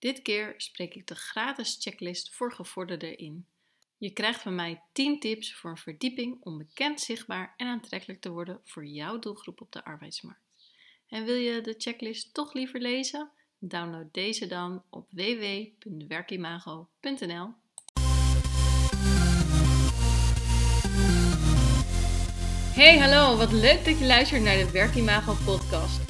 Dit keer spreek ik de gratis checklist voor gevorderden in. Je krijgt van mij 10 tips voor een verdieping om bekend, zichtbaar en aantrekkelijk te worden voor jouw doelgroep op de arbeidsmarkt. En wil je de checklist toch liever lezen? Download deze dan op www.werkimago.nl. Hey, hallo, wat leuk dat je luistert naar de Werkimago podcast.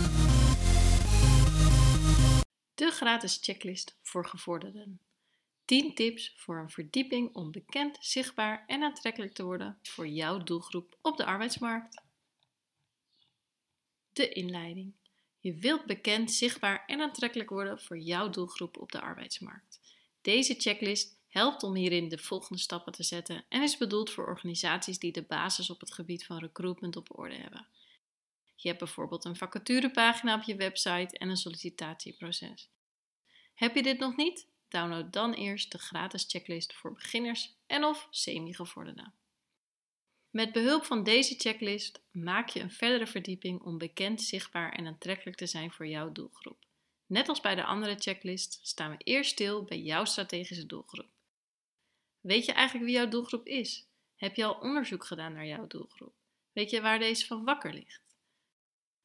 De gratis checklist voor gevorderden. 10 tips voor een verdieping om bekend, zichtbaar en aantrekkelijk te worden voor jouw doelgroep op de arbeidsmarkt. De inleiding. Je wilt bekend, zichtbaar en aantrekkelijk worden voor jouw doelgroep op de arbeidsmarkt. Deze checklist helpt om hierin de volgende stappen te zetten en is bedoeld voor organisaties die de basis op het gebied van recruitment op orde hebben. Je hebt bijvoorbeeld een vacaturepagina op je website en een sollicitatieproces. Heb je dit nog niet? Download dan eerst de gratis checklist voor beginners en of semi-gevorderden. Met behulp van deze checklist maak je een verdere verdieping om bekend, zichtbaar en aantrekkelijk te zijn voor jouw doelgroep. Net als bij de andere checklist staan we eerst stil bij jouw strategische doelgroep. Weet je eigenlijk wie jouw doelgroep is? Heb je al onderzoek gedaan naar jouw doelgroep? Weet je waar deze van wakker ligt?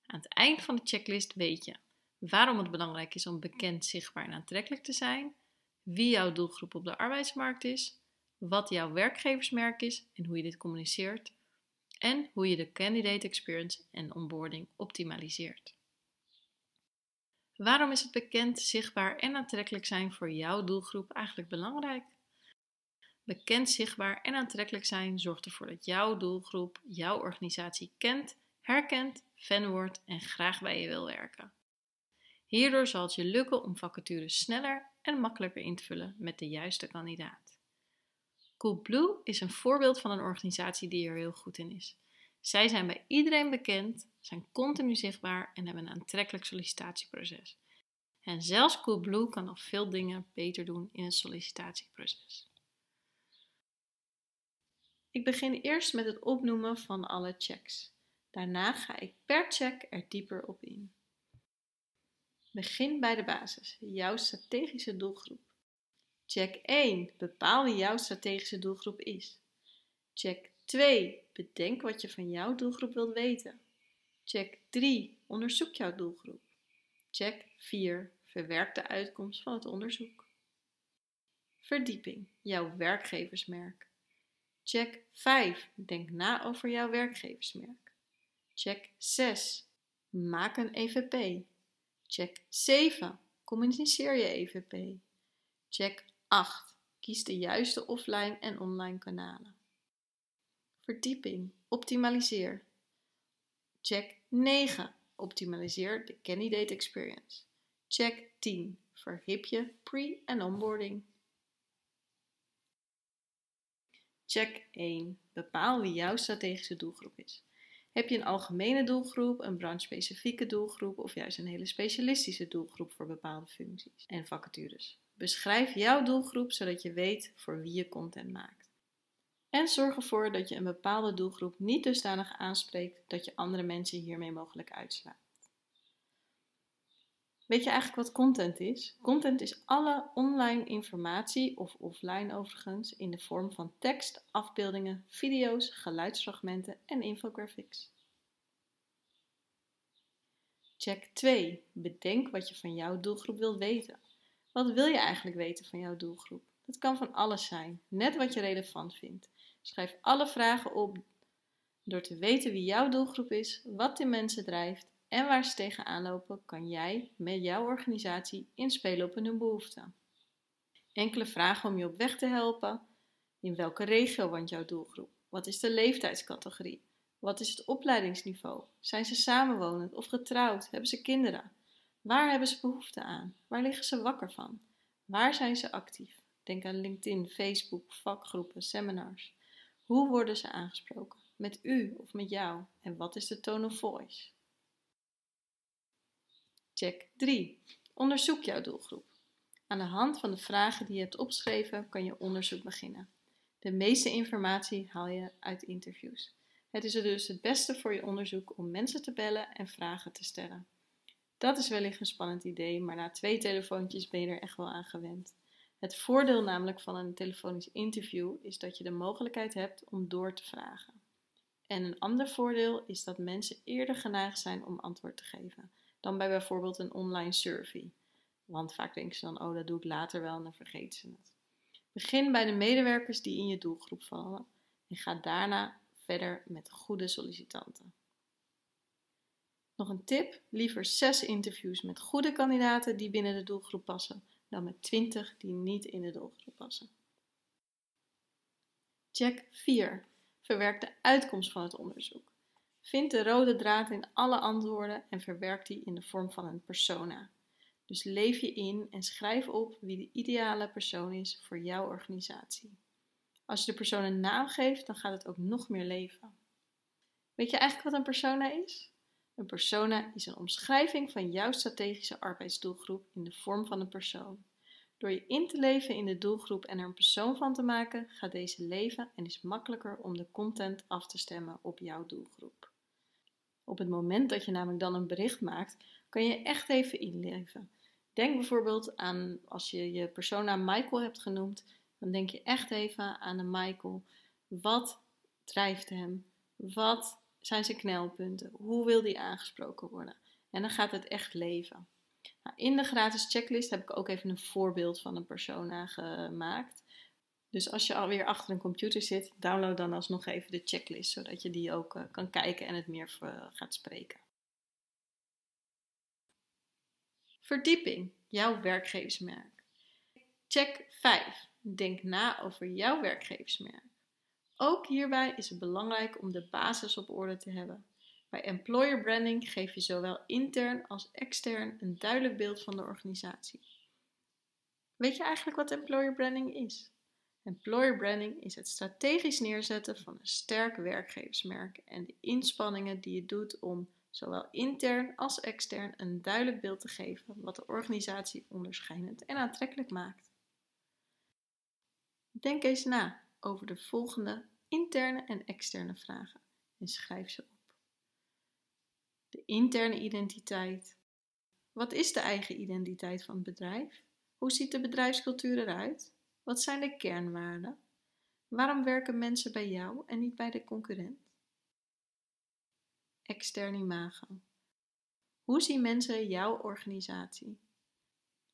Aan het eind van de checklist weet je waarom het belangrijk is om bekend, zichtbaar en aantrekkelijk te zijn, wie jouw doelgroep op de arbeidsmarkt is, wat jouw werkgeversmerk is en hoe je dit communiceert, en hoe je de candidate experience en onboarding optimaliseert. Waarom is het bekend, zichtbaar en aantrekkelijk zijn voor jouw doelgroep eigenlijk belangrijk? Bekend, zichtbaar en aantrekkelijk zijn zorgt ervoor dat jouw doelgroep jouw organisatie kent, herkent, fan wordt en graag bij je wil werken. Hierdoor zal het je lukken om vacatures sneller en makkelijker in te vullen met de juiste kandidaat. Coolblue is een voorbeeld van een organisatie die er heel goed in is. Zij zijn bij iedereen bekend, zijn continu zichtbaar en hebben een aantrekkelijk sollicitatieproces. En zelfs Coolblue kan nog veel dingen beter doen in het sollicitatieproces. Ik begin eerst met het opnoemen van alle checks. Daarna ga ik per check er dieper op in. Begin bij de basis, jouw strategische doelgroep. Check 1. Bepaal wie jouw strategische doelgroep is. Check 2. Bedenk wat je van jouw doelgroep wilt weten. Check 3. Onderzoek jouw doelgroep. Check 4. Verwerk de uitkomst van het onderzoek. Verdieping, jouw werkgeversmerk. Check 5. Denk na over jouw werkgeversmerk. Check 6. Maak een EVP. Check 7. Communiceer je EVP. Check 8. Kies de juiste offline en online kanalen. Verdieping. Optimaliseer. Check 9. Optimaliseer de candidate experience. Check 10. Verhip je pre- en onboarding. Check 1. Bepaal wie jouw strategische doelgroep is. Heb je een algemene doelgroep, een branche-specifieke doelgroep of juist een hele specialistische doelgroep voor bepaalde functies en vacatures? Beschrijf jouw doelgroep zodat je weet voor wie je content maakt. En zorg ervoor dat je een bepaalde doelgroep niet dusdanig aanspreekt dat je andere mensen hiermee mogelijk uitslaat. Weet je eigenlijk wat content is? Content is alle online informatie, of offline overigens, in de vorm van tekst, afbeeldingen, video's, geluidsfragmenten en infographics. Check 2. Bedenk wat je van jouw doelgroep wilt weten. Wat wil je eigenlijk weten van jouw doelgroep? Dat kan van alles zijn, net wat je relevant vindt. Schrijf alle vragen op door te weten wie jouw doelgroep is, wat die mensen drijft en waar ze tegenaan lopen, kan jij met jouw organisatie inspelen op hun behoeften. Enkele vragen om je op weg te helpen. In welke regio woont jouw doelgroep? Wat is de leeftijdscategorie? Wat is het opleidingsniveau? Zijn ze samenwonend of getrouwd? Hebben ze kinderen? Waar hebben ze behoefte aan? Waar liggen ze wakker van? Waar zijn ze actief? Denk aan LinkedIn, Facebook, vakgroepen, seminars. Hoe worden ze aangesproken? Met u of met jou? En wat is de tone of voice? Check 3. Onderzoek jouw doelgroep. Aan de hand van de vragen die je hebt opgeschreven kan je onderzoek beginnen. De meeste informatie haal je uit interviews. Het is dus het beste voor je onderzoek om mensen te bellen en vragen te stellen. Dat is wellicht een spannend idee, maar na twee telefoontjes ben je er echt wel aan gewend. Het voordeel namelijk van een telefonisch interview is dat je de mogelijkheid hebt om door te vragen. En een ander voordeel is dat mensen eerder geneigd zijn om antwoord te geven dan bij bijvoorbeeld een online survey. Want vaak denken ze dan, oh dat doe ik later wel en dan vergeten ze het. Begin bij de medewerkers die in je doelgroep vallen en ga daarna verder met goede sollicitanten. Nog een tip: liever 6 interviews met goede kandidaten die binnen de doelgroep passen, dan met 20 die niet in de doelgroep passen. Check 4. Verwerk de uitkomst van het onderzoek. Vind de rode draad in alle antwoorden en verwerk die in de vorm van een persona. Dus leef je in en schrijf op wie de ideale persoon is voor jouw organisatie. Als je de persoon een naam geeft, dan gaat het ook nog meer leven. Weet je eigenlijk wat een persona is? Een persona is een omschrijving van jouw strategische arbeidsdoelgroep in de vorm van een persoon. Door je in te leven in de doelgroep en er een persoon van te maken, gaat deze leven en is makkelijker om de content af te stemmen op jouw doelgroep. Op het moment dat je namelijk dan een bericht maakt, kan je echt even inleven. Denk bijvoorbeeld aan als je je persona Michael hebt genoemd, dan denk je echt even aan de Michael. Wat drijft hem? Wat zijn zijn knelpunten? Hoe wil die aangesproken worden? En dan gaat het echt leven. Nou, in de gratis checklist heb ik ook even een voorbeeld van een persona gemaakt. Dus als je alweer achter een computer zit, download dan alsnog even de checklist, zodat je die ook uh, kan kijken en het meer uh, gaat spreken. Verdieping, jouw werkgeversmerk. Check 5. Denk na over jouw werkgeversmerk. Ook hierbij is het belangrijk om de basis op orde te hebben. Bij employer branding geef je zowel intern als extern een duidelijk beeld van de organisatie. Weet je eigenlijk wat employer branding is? Employer branding is het strategisch neerzetten van een sterk werkgeversmerk en de inspanningen die je doet om zowel intern als extern een duidelijk beeld te geven wat de organisatie onderscheidend en aantrekkelijk maakt. Denk eens na over de volgende interne en externe vragen en schrijf ze op. De interne identiteit. Wat is de eigen identiteit van het bedrijf? Hoe ziet de bedrijfscultuur eruit? Wat zijn de kernwaarden? Waarom werken mensen bij jou en niet bij de concurrent? Extern imago. Hoe zien mensen jouw organisatie?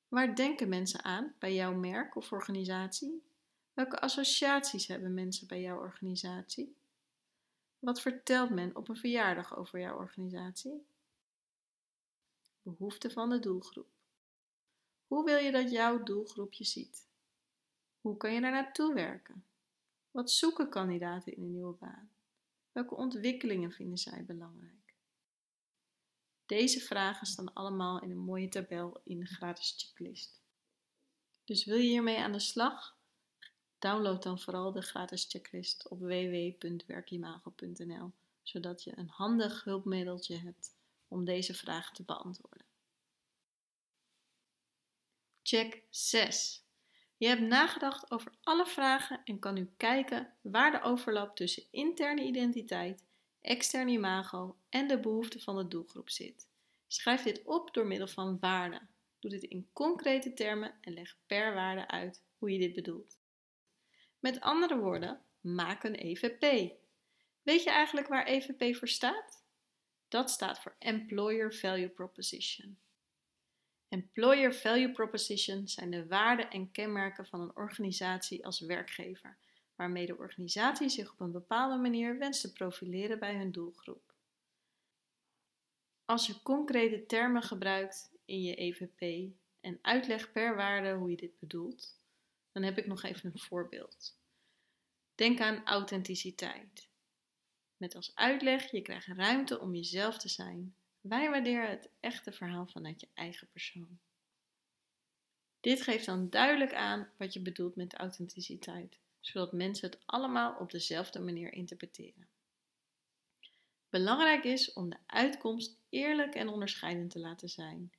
Waar denken mensen aan bij jouw merk of organisatie? Welke associaties hebben mensen bij jouw organisatie? Wat vertelt men op een verjaardag over jouw organisatie? Behoeften van de doelgroep. Hoe wil je dat jouw doelgroep je ziet? Hoe kan je daar werken? Wat zoeken kandidaten in een nieuwe baan? Welke ontwikkelingen vinden zij belangrijk? Deze vragen staan allemaal in een mooie tabel in de gratis checklist. Dus wil je hiermee aan de slag? Download dan vooral de gratis checklist op www.werkimago.nl, zodat je een handig hulpmiddeltje hebt om deze vragen te beantwoorden. Check 6. Je hebt nagedacht over alle vragen en kan nu kijken waar de overlap tussen interne identiteit, externe imago en de behoeften van de doelgroep zit. Schrijf dit op door middel van waarden. Doe dit in concrete termen en leg per waarde uit hoe je dit bedoelt. Met andere woorden, maak een EVP. Weet je eigenlijk waar EVP voor staat? Dat staat voor Employer Value Proposition. Employer Value Proposition zijn de waarden en kenmerken van een organisatie als werkgever, waarmee de organisatie zich op een bepaalde manier wenst te profileren bij hun doelgroep. Als je concrete termen gebruikt in je EVP en uitlegt per waarde hoe je dit bedoelt, dan heb ik nog even een voorbeeld. Denk aan authenticiteit. Met als uitleg, je krijgt ruimte om jezelf te zijn. Wij waarderen het echte verhaal vanuit je eigen persoon. Dit geeft dan duidelijk aan wat je bedoelt met authenticiteit, zodat mensen het allemaal op dezelfde manier interpreteren. Belangrijk is om de uitkomst eerlijk en onderscheidend te laten zijn.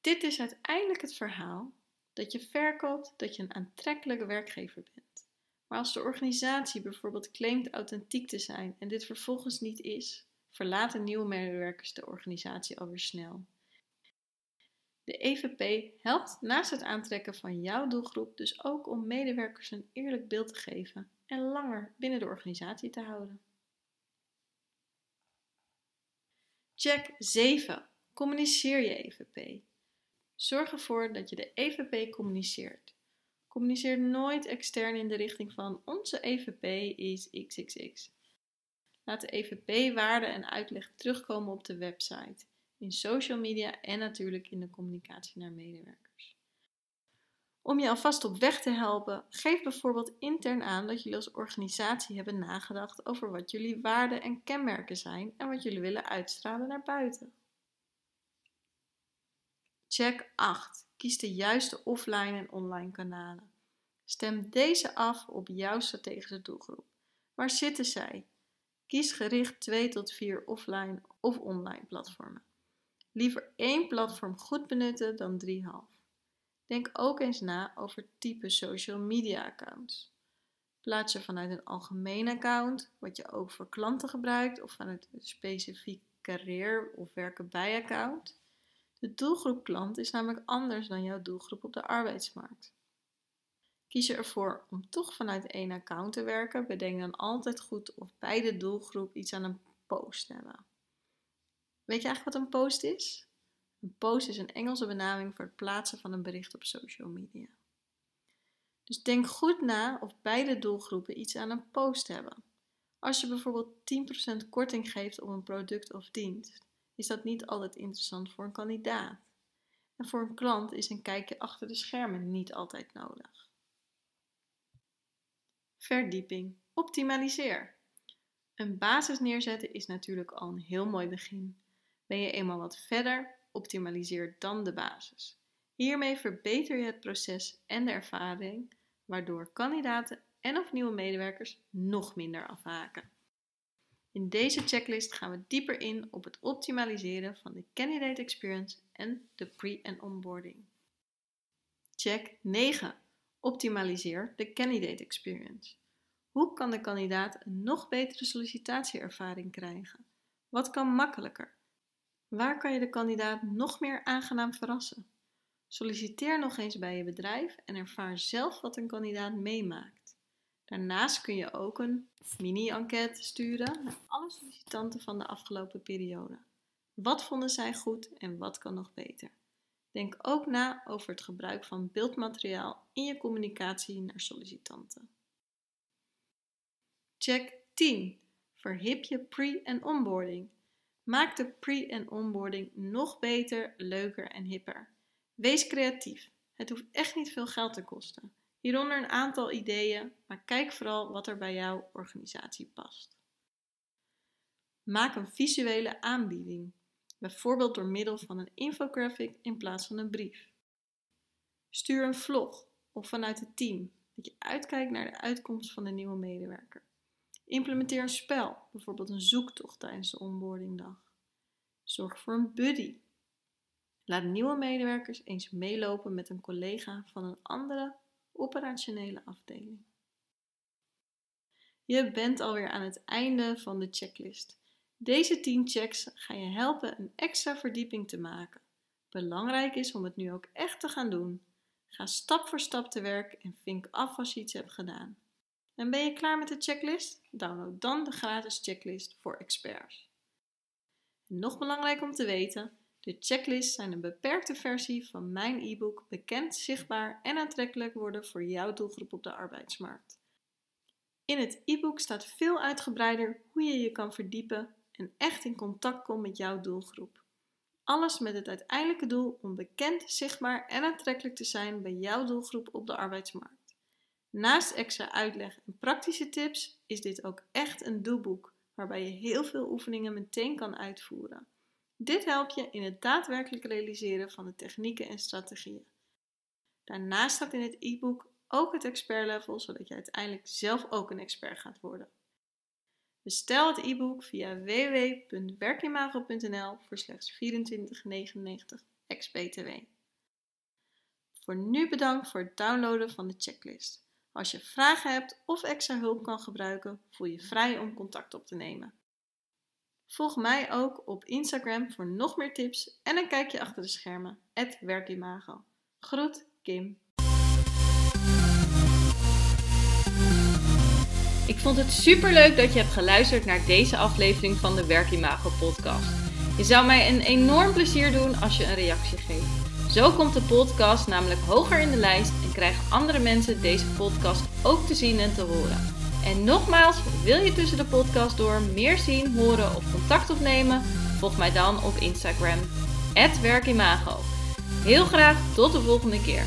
Dit is uiteindelijk het verhaal dat je verkoopt dat je een aantrekkelijke werkgever bent. Maar als de organisatie bijvoorbeeld claimt authentiek te zijn en dit vervolgens niet is, verlaten nieuwe medewerkers de organisatie alweer snel. De EVP helpt naast het aantrekken van jouw doelgroep dus ook om medewerkers een eerlijk beeld te geven en langer binnen de organisatie te houden. Check 7. Communiceer je EVP. Zorg ervoor dat je de EVP communiceert. Communiceer nooit extern in de richting van onze EVP is XXX. Laat de EVP-waarde en uitleg terugkomen op de website, in social media en natuurlijk in de communicatie naar medewerkers. Om je alvast op weg te helpen, geef bijvoorbeeld intern aan dat jullie als organisatie hebben nagedacht over wat jullie waarden en kenmerken zijn en wat jullie willen uitstralen naar buiten. Check 8. Kies de juiste offline en online kanalen. Stem deze af op jouw strategische doelgroep. Waar zitten zij? Kies gericht 2 tot 4 offline of online platformen. Liever één platform goed benutten dan 3,5. Denk ook eens na over type social media accounts. Plaats je vanuit een algemeen account, wat je ook voor klanten gebruikt, of vanuit een specifiek carrière of werken bij account. De doelgroep klant is namelijk anders dan jouw doelgroep op de arbeidsmarkt. Kies je ervoor om toch vanuit één account te werken, bedenk dan altijd goed of beide doelgroep iets aan een post hebben. Weet je eigenlijk wat een post is? Een post is een Engelse benaming voor het plaatsen van een bericht op social media. Dus denk goed na of beide doelgroepen iets aan een post hebben. Als je bijvoorbeeld 10% korting geeft op een product of dienst, is dat niet altijd interessant voor een kandidaat. En voor een klant is een kijkje achter de schermen niet altijd nodig. Verdieping. Optimaliseer. Een basis neerzetten is natuurlijk al een heel mooi begin. Ben je eenmaal wat verder, optimaliseer dan de basis. Hiermee verbeter je het proces en de ervaring, waardoor kandidaten en of nieuwe medewerkers nog minder afhaken. In deze checklist gaan we dieper in op het optimaliseren van de candidate experience en de pre- en onboarding. Check 9. Optimaliseer de candidate experience. Hoe kan de kandidaat een nog betere sollicitatieervaring krijgen? Wat kan makkelijker? Waar kan je de kandidaat nog meer aangenaam verrassen? Solliciteer nog eens bij je bedrijf en ervaar zelf wat een kandidaat meemaakt. Daarnaast kun je ook een mini-enquête sturen naar alle sollicitanten van de afgelopen periode. Wat vonden zij goed en wat kan nog beter? Denk ook na over het gebruik van beeldmateriaal in je communicatie naar sollicitanten. Check 10. Verhip je pre- en onboarding. Maak de pre- en onboarding nog beter, leuker en hipper. Wees creatief. Het hoeft echt niet veel geld te kosten. Hieronder een aantal ideeën, maar kijk vooral wat er bij jouw organisatie past. Maak een visuele aanbieding, bijvoorbeeld door middel van een infographic in plaats van een brief. Stuur een vlog of vanuit het team dat je uitkijkt naar de uitkomst van de nieuwe medewerker. Implementeer een spel, bijvoorbeeld een zoektocht tijdens de onboardingdag. Zorg voor een buddy. Laat nieuwe medewerkers eens meelopen met een collega van een andere operationele afdeling. Je bent alweer aan het einde van de checklist. Deze 10 checks gaan je helpen een extra verdieping te maken. Belangrijk is om het nu ook echt te gaan doen. Ga stap voor stap te werk en vink af als je iets hebt gedaan. En ben je klaar met de checklist? Download dan de gratis checklist voor experts. nog belangrijk om te weten: de checklists zijn een beperkte versie van mijn e-book Bekend, zichtbaar en aantrekkelijk worden voor jouw doelgroep op de arbeidsmarkt. In het e-book staat veel uitgebreider hoe je je kan verdiepen en echt in contact komt met jouw doelgroep. Alles met het uiteindelijke doel om bekend, zichtbaar en aantrekkelijk te zijn bij jouw doelgroep op de arbeidsmarkt. Naast extra uitleg en praktische tips is dit ook echt een doelboek waarbij je heel veel oefeningen meteen kan uitvoeren. Dit helpt je in het daadwerkelijk realiseren van de technieken en strategieën. Daarnaast staat in het e-book ook het expert level, zodat je uiteindelijk zelf ook een expert gaat worden. Bestel het e-book via www.werkimago.nl voor slechts 24,99 ex-BTW. Voor nu bedankt voor het downloaden van de checklist. Als je vragen hebt of extra hulp kan gebruiken, voel je vrij om contact op te nemen. Volg mij ook op Instagram voor nog meer tips en een kijkje achter de schermen. Werkimago. Groet Kim. Ik vond het super leuk dat je hebt geluisterd naar deze aflevering van de Werkimago podcast. Je zou mij een enorm plezier doen als je een reactie geeft. Zo komt de podcast namelijk hoger in de lijst en krijgen andere mensen deze podcast ook te zien en te horen. En nogmaals, wil je tussen de podcast door meer zien, horen of contact opnemen? Volg mij dan op Instagram, werkimago. Heel graag tot de volgende keer.